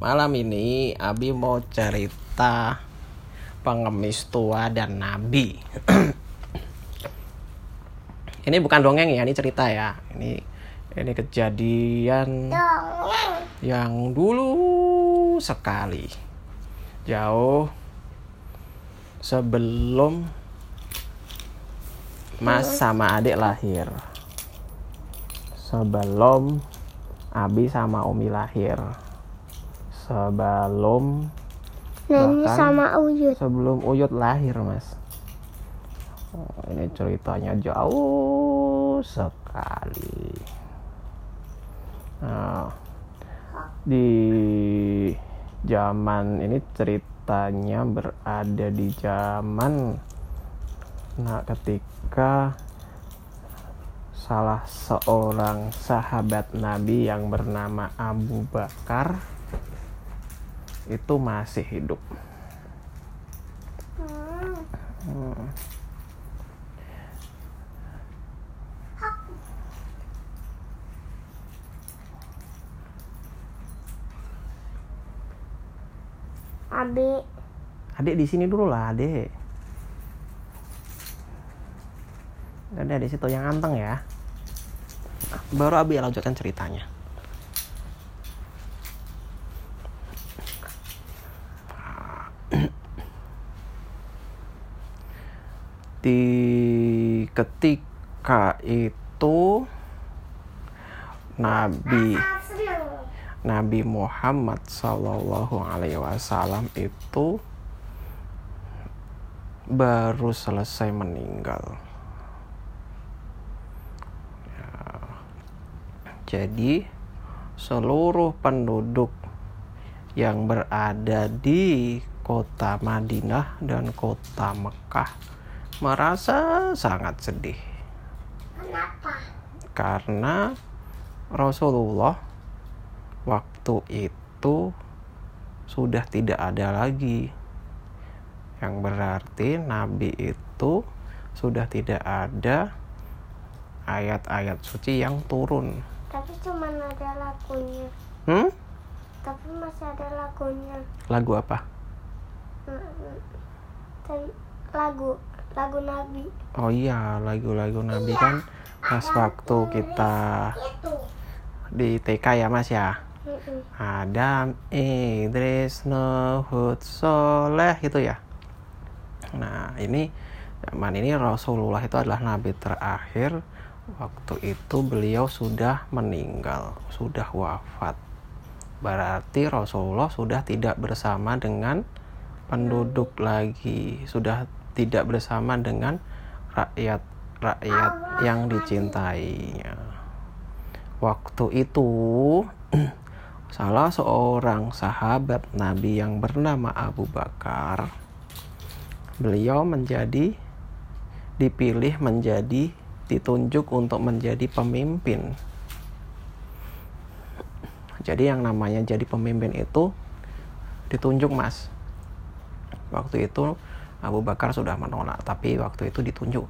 Malam ini Abi mau cerita pengemis tua dan nabi. ini bukan dongeng ya, ini cerita ya. Ini ini kejadian yang dulu sekali. Jauh sebelum Mas sama adik lahir. Sebelum Abi sama Umi lahir. Sebelum Nani Bahkan- sama Uyut. sebelum Uyut lahir, Mas. Oh, ini ceritanya jauh sekali. Nah, di zaman ini ceritanya berada di zaman nah ketika salah seorang sahabat Nabi yang bernama Abu Bakar itu masih hidup. Hmm. Abi, Adik di sini dulu lah, Adik. Ada di situ yang anteng ya. Baru Abi lanjutkan ceritanya. Di ketika itu Nabi Nabi Muhammad Sallallahu Alaihi Wasallam itu baru selesai meninggal. Ya. Jadi seluruh penduduk yang berada di kota Madinah dan kota Mekah merasa sangat sedih kenapa? karena Rasulullah waktu itu sudah tidak ada lagi yang berarti nabi itu sudah tidak ada ayat-ayat suci yang turun Tapi cuma ada lagunya. hmm? Tapi masih ada lagunya. lagu apa lagu lagu Nabi. oh iya lagu-lagu nabi kan pas waktu kita Itu. di TK ya mas ya Mm-mm. Adam, Idris, Nuh, Hud, Soleh gitu ya. Nah ini zaman ini Rasulullah itu adalah nabi terakhir. Waktu itu beliau sudah meninggal, sudah wafat. Berarti Rasulullah sudah tidak bersama dengan penduduk lagi, sudah tidak bersama dengan rakyat rakyat yang dicintainya. Waktu itu salah seorang sahabat Nabi yang bernama Abu Bakar beliau menjadi dipilih menjadi ditunjuk untuk menjadi pemimpin jadi yang namanya jadi pemimpin itu ditunjuk mas waktu itu Abu Bakar sudah menolak tapi waktu itu ditunjuk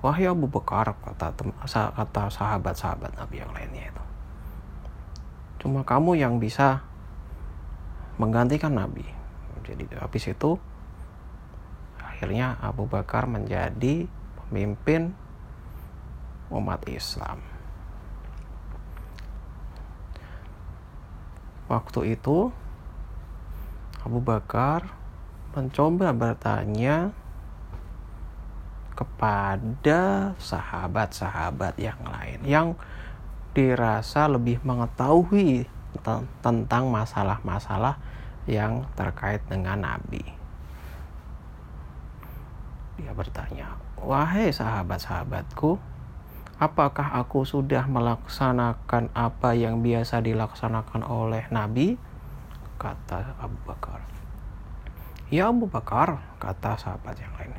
wahai Abu Bakar kata kata sahabat-sahabat Nabi yang lainnya itu cuma kamu yang bisa menggantikan Nabi. Jadi habis itu akhirnya Abu Bakar menjadi pemimpin umat Islam. Waktu itu Abu Bakar mencoba bertanya kepada sahabat-sahabat yang lain yang dirasa lebih mengetahui te- tentang masalah-masalah yang terkait dengan Nabi. Dia bertanya, "Wahai sahabat-sahabatku, apakah aku sudah melaksanakan apa yang biasa dilaksanakan oleh Nabi?" kata Abu Bakar. "Ya Abu Bakar," kata sahabat yang lain.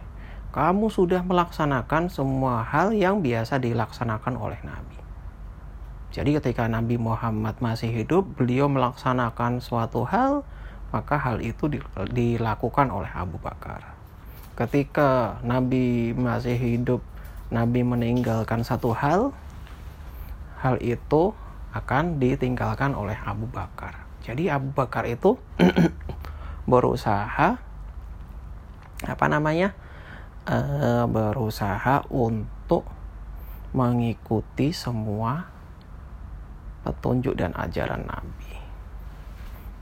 "Kamu sudah melaksanakan semua hal yang biasa dilaksanakan oleh Nabi." Jadi ketika Nabi Muhammad masih hidup, beliau melaksanakan suatu hal, maka hal itu di- dilakukan oleh Abu Bakar. Ketika Nabi masih hidup, Nabi meninggalkan satu hal, hal itu akan ditinggalkan oleh Abu Bakar. Jadi Abu Bakar itu berusaha apa namanya? eh, berusaha untuk mengikuti semua petunjuk dan ajaran Nabi.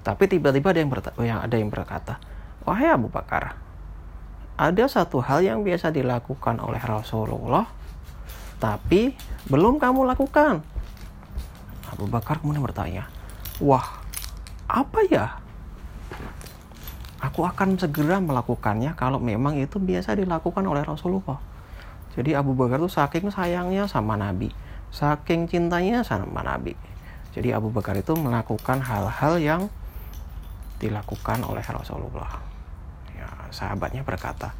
Tapi tiba-tiba ada yang, berta- yang ada yang berkata, "Wahai Abu Bakar, ada satu hal yang biasa dilakukan oleh Rasulullah, tapi belum kamu lakukan." Abu Bakar kemudian bertanya, "Wah, apa ya?" Aku akan segera melakukannya kalau memang itu biasa dilakukan oleh Rasulullah. Jadi Abu Bakar tuh saking sayangnya sama Nabi, saking cintanya sama Nabi. Jadi Abu Bakar itu melakukan hal-hal yang dilakukan oleh Rasulullah. Ya, sahabatnya berkata,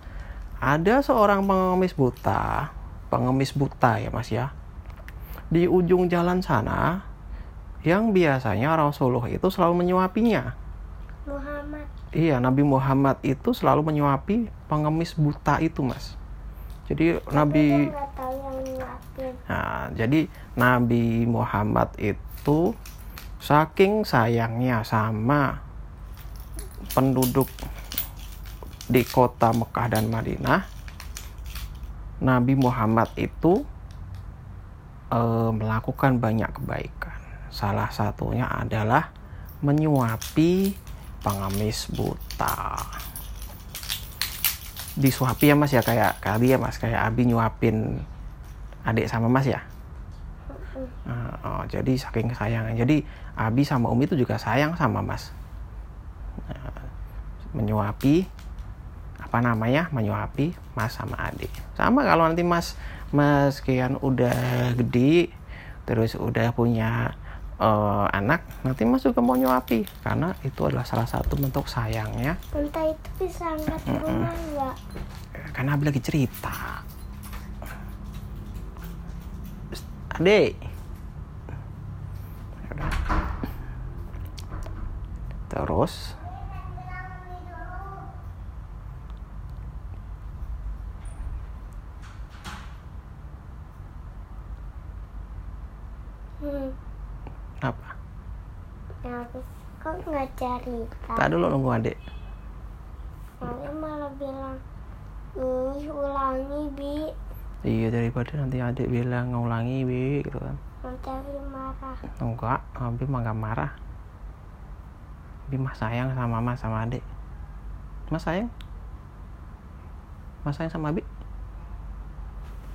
ada seorang pengemis buta, pengemis buta ya Mas ya, di ujung jalan sana yang biasanya Rasulullah itu selalu menyuapinya. Muhammad Iya, Nabi Muhammad itu selalu menyuapi pengemis buta itu, Mas. Jadi Tapi Nabi Nah, jadi Nabi Muhammad itu saking sayangnya sama penduduk di kota Mekah dan Madinah, Nabi Muhammad itu eh, melakukan banyak kebaikan. Salah satunya adalah menyuapi pengemis buta. Disuapi ya Mas ya kayak kali ya Mas kayak Abi nyuapin adik sama Mas ya. Uh, oh, jadi saking sayangnya. Jadi Abi sama Umi itu juga sayang sama Mas. Nah, menyuapi apa namanya? Menyuapi Mas sama adik. Sama kalau nanti Mas Mas Kian udah gede terus udah punya eh, anak, nanti Mas juga mau nyuapi karena itu adalah salah satu bentuk sayangnya entah itu bisa angkat di rumah nggak karena Abi lagi cerita. Adik. Yaudah. Terus hmm. Apa? kok nggak cerita Tak dulu nunggu adik. Nanti malah bilang ih ulangi bi Iya daripada nanti adik bilang ngulangi bi gitu kan. nanti Abi marah Enggak, Abi mah gak marah. Abi mah sayang sama Mas sama adik. Mas sayang? Mas sayang sama Abi?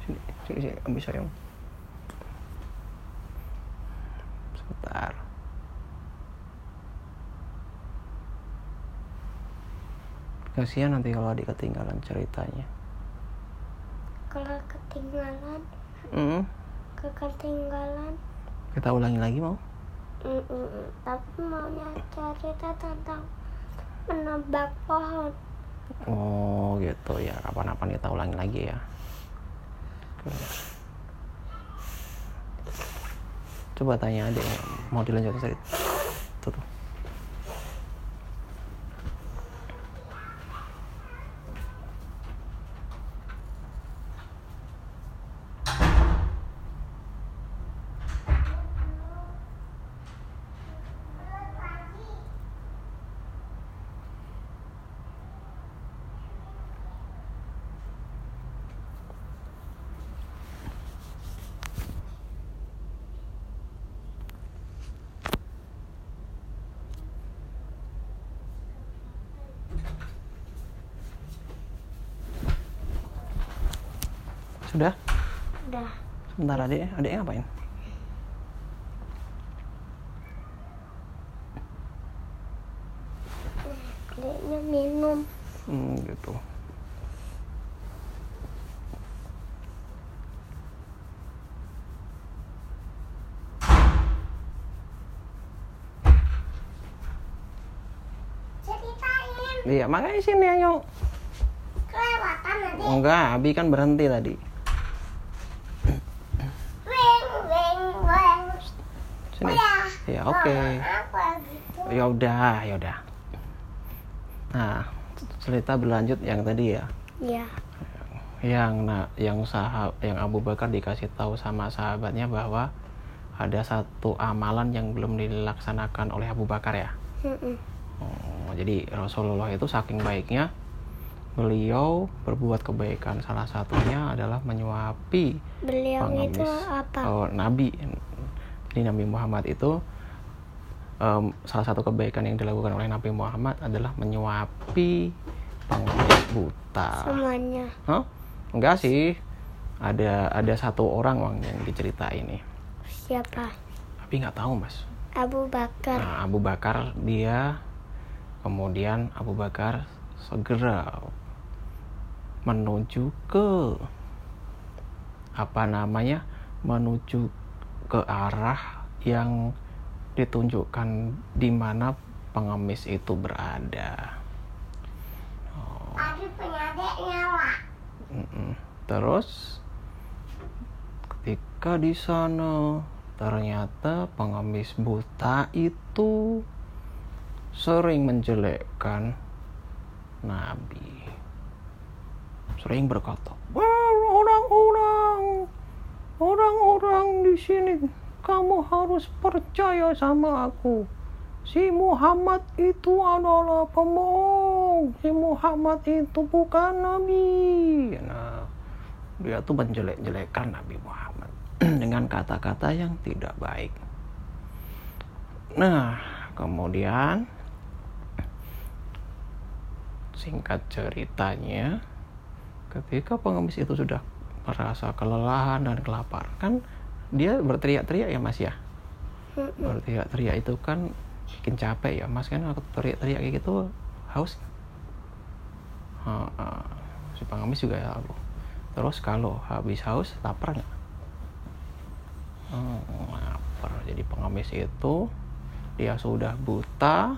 Sini, sini, sini, Abi sayang. Sebentar. Kasihan nanti kalau adik ketinggalan ceritanya. kalau ketinggalan Mm, ketinggalan kita ulangi lagi mau? Mm-mm. tapi maunya cerita tentang menebak pohon Oh gitu ya kapan-kapan kita ulangi lagi ya. Coba tanya adik mau dilanjutin cerita. Tuh, tuh. Sudah? udah Sebentar adik, adiknya ngapain? adiknya minum Hmm, gitu. ceritain Iya, makanya sini ayo. kelewatan nanti Enggak, Abi kan berhenti tadi. Sini. Ya, oke. gitu Ya udah, ya udah. Nah, cerita berlanjut yang tadi ya. ya Yang nah, yang sahab yang Abu Bakar dikasih tahu sama sahabatnya bahwa ada satu amalan yang belum dilaksanakan oleh Abu Bakar ya. Oh, jadi Rasulullah itu saking baiknya beliau berbuat kebaikan salah satunya adalah menyuapi Beliau pengemis itu apa? oh, Nabi. Jadi Nabi Muhammad itu em, salah satu kebaikan yang dilakukan oleh Nabi Muhammad adalah menyuapi pengemis buta. Semuanya. Hah? Enggak sih. Ada ada satu orang Wang, yang diceritain nih. Siapa? Tapi nggak tahu mas. Abu Bakar. Nah, Abu Bakar dia kemudian Abu Bakar segera menuju ke apa namanya menuju ke arah yang ditunjukkan di mana pengemis itu berada. Mm-mm. Terus ketika di sana ternyata pengemis buta itu sering menjelekkan Nabi. Sering berkata, "Wah, orang-orang di sini, kamu harus percaya sama aku. Si Muhammad itu adalah pembohong. Si Muhammad itu bukan Nabi. Nah, dia tuh menjelek-jelekan Nabi Muhammad dengan kata-kata yang tidak baik. Nah, kemudian singkat ceritanya, ketika pengemis itu sudah merasa kelelahan dan kelaparan, kan dia berteriak-teriak ya Mas ya? Berteriak-teriak itu kan bikin capek ya mas kan? Aku teriak-teriak kayak gitu haus Ha, ha. si pengemis juga ya aku. Terus kalau habis haus lapar nggak? Hmm, lapar. Jadi pengemis itu dia sudah buta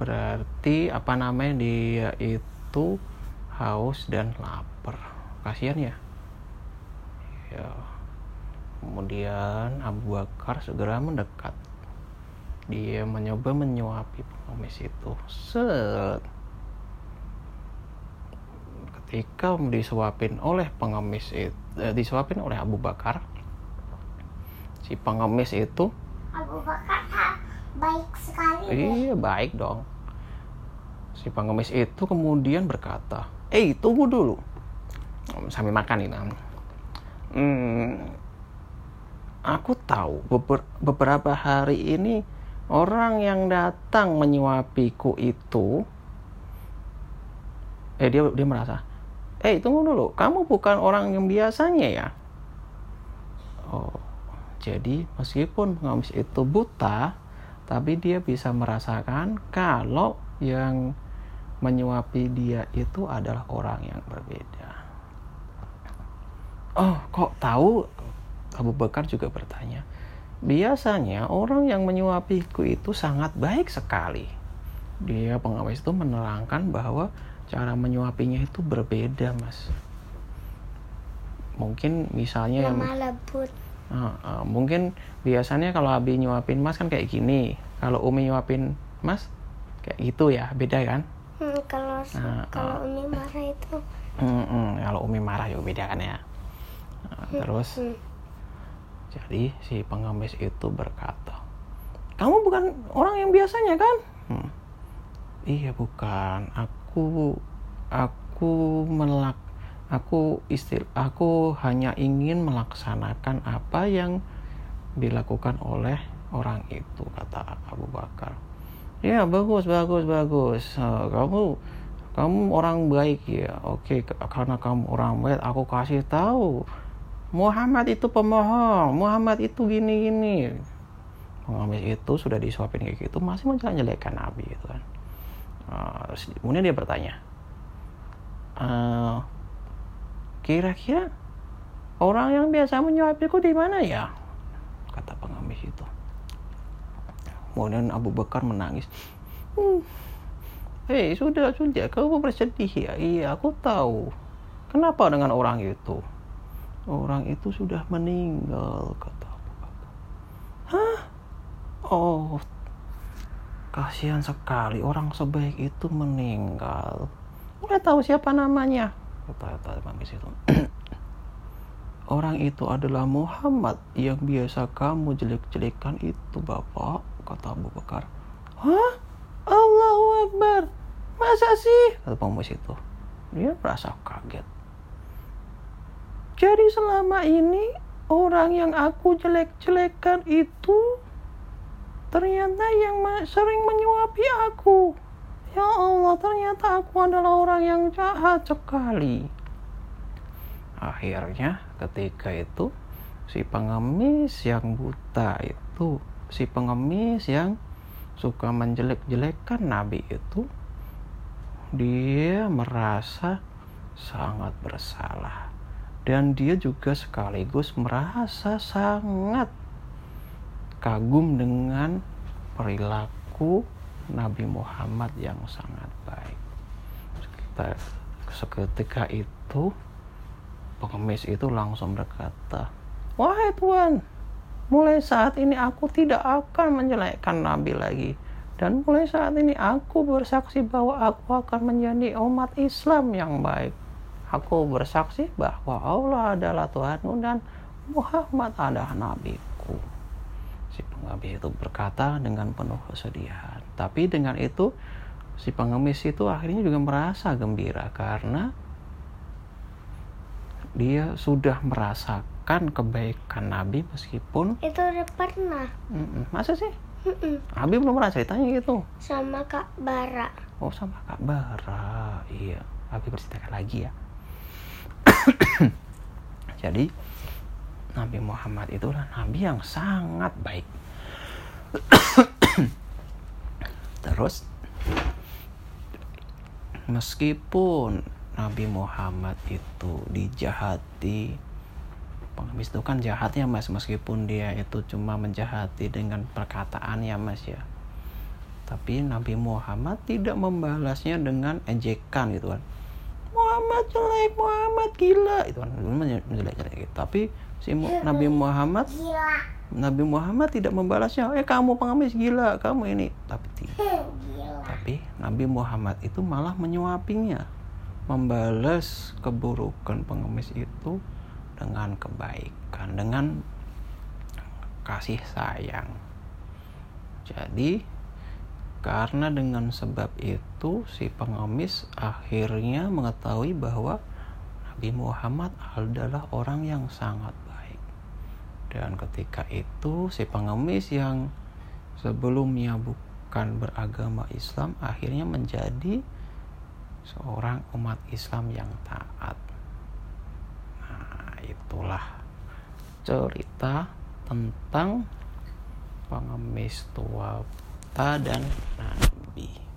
berarti apa namanya dia itu haus dan lapar kasihan ya ya Kemudian Abu Bakar segera mendekat. Dia mencoba menyuapi pengemis itu. Set. Ketika disuapin oleh pengemis itu, eh, disuapin oleh Abu Bakar, si pengemis itu, Abu Bakar ah, baik sekali deh. iya baik dong. Si pengemis itu kemudian berkata, eh tunggu dulu, sambil makan ini. Hmm, aku tahu beber- beberapa hari ini orang yang datang menyuapiku itu eh dia dia merasa eh tunggu dulu kamu bukan orang yang biasanya ya oh jadi meskipun pengemis itu buta tapi dia bisa merasakan kalau yang menyuapi dia itu adalah orang yang berbeda oh kok tahu Abu Bakar juga bertanya, biasanya orang yang menyuapiku itu sangat baik sekali. Dia pengawas itu menerangkan bahwa cara menyuapinya itu berbeda, mas. Mungkin misalnya yang Lemah lembut. Ah, ah, mungkin biasanya kalau Abi nyuapin Mas kan kayak gini. Kalau Umi nyuapin Mas kayak gitu ya, beda kan? Hmm, kalau Ah, kalau Umi marah itu Hmm, hmm, kalau Umi marah ya beda kan ya. Nah, terus hmm, Jadi si pengemis itu berkata, kamu bukan orang yang biasanya kan? "Hmm, Iya bukan. Aku aku melak aku istil aku hanya ingin melaksanakan apa yang dilakukan oleh orang itu kata Abu Bakar. Ya bagus bagus bagus. Eh, kamu kamu orang baik ya. Oke karena kamu orang baik aku kasih tahu Muhammad itu pemohong, Muhammad itu gini-gini. Pengemis itu sudah disuapin kayak gitu, masih menjelek-jelekan Nabi gitu kan. Uh, kemudian dia bertanya, "Eh, kira-kira orang yang biasa menyuapiku di mana ya? Kata pengemis itu. Kemudian Abu Bakar menangis. "Hmm, Hei, sudah, sudah. Kamu bersedih ya? Iya, aku tahu. Kenapa dengan orang itu? Orang itu sudah meninggal, kata. Hah? Oh, kasihan sekali. Orang sebaik itu meninggal. Udah tahu siapa namanya? Kata kata pengemis itu. orang itu adalah Muhammad yang biasa kamu jelek-jelekan itu bapak kata Abu Bakar hah Allahu Akbar masa sih kata pengemis itu dia merasa kaget jadi selama ini orang yang aku jelek-jelekan itu ternyata yang sering menyuapi aku. Ya Allah ternyata aku adalah orang yang jahat sekali. Akhirnya ketika itu si pengemis yang buta itu si pengemis yang suka menjelek-jelekan nabi itu dia merasa sangat bersalah dan dia juga sekaligus merasa sangat kagum dengan perilaku Nabi Muhammad yang sangat baik. Seketika itu pengemis itu langsung berkata, Wahai Tuhan, mulai saat ini aku tidak akan menjelekkan Nabi lagi. Dan mulai saat ini aku bersaksi bahwa aku akan menjadi umat Islam yang baik. Aku bersaksi bahwa Allah adalah Tuhanmu dan Muhammad adalah nabiku. Si pengemis itu berkata dengan penuh kesedihan. Tapi dengan itu si pengemis itu akhirnya juga merasa gembira karena dia sudah merasakan kebaikan Nabi meskipun itu udah pernah. Mm-mm. masa sih? Nabi belum pernah ceritanya gitu. Sama Kak Bara. Oh sama Kak Bara. Iya. Abi berceritakan lagi ya jadi Nabi Muhammad itulah Nabi yang sangat baik. Terus meskipun Nabi Muhammad itu dijahati pengemis itu kan jahatnya mas meskipun dia itu cuma menjahati dengan perkataannya mas ya. Tapi Nabi Muhammad tidak membalasnya dengan ejekan gitu kan Muhammad jelek Muhammad gila. Itu kan menjelek-jelek gitu. tapi si Nabi Muhammad gila. Nabi Muhammad tidak membalasnya. Eh kamu pengemis gila. Kamu ini. Tapi tidak gila. tapi Nabi Muhammad itu malah menyuapinya. Membalas keburukan pengemis itu dengan kebaikan, dengan kasih sayang. Jadi, karena dengan sebab itu, si pengemis akhirnya mengetahui bahwa Nabi Muhammad adalah orang yang sangat baik. Dan ketika itu, si pengemis yang sebelumnya bukan beragama Islam akhirnya menjadi seorang umat Islam yang taat. Nah, itulah cerita tentang pengemis tua Musa dan Nabi.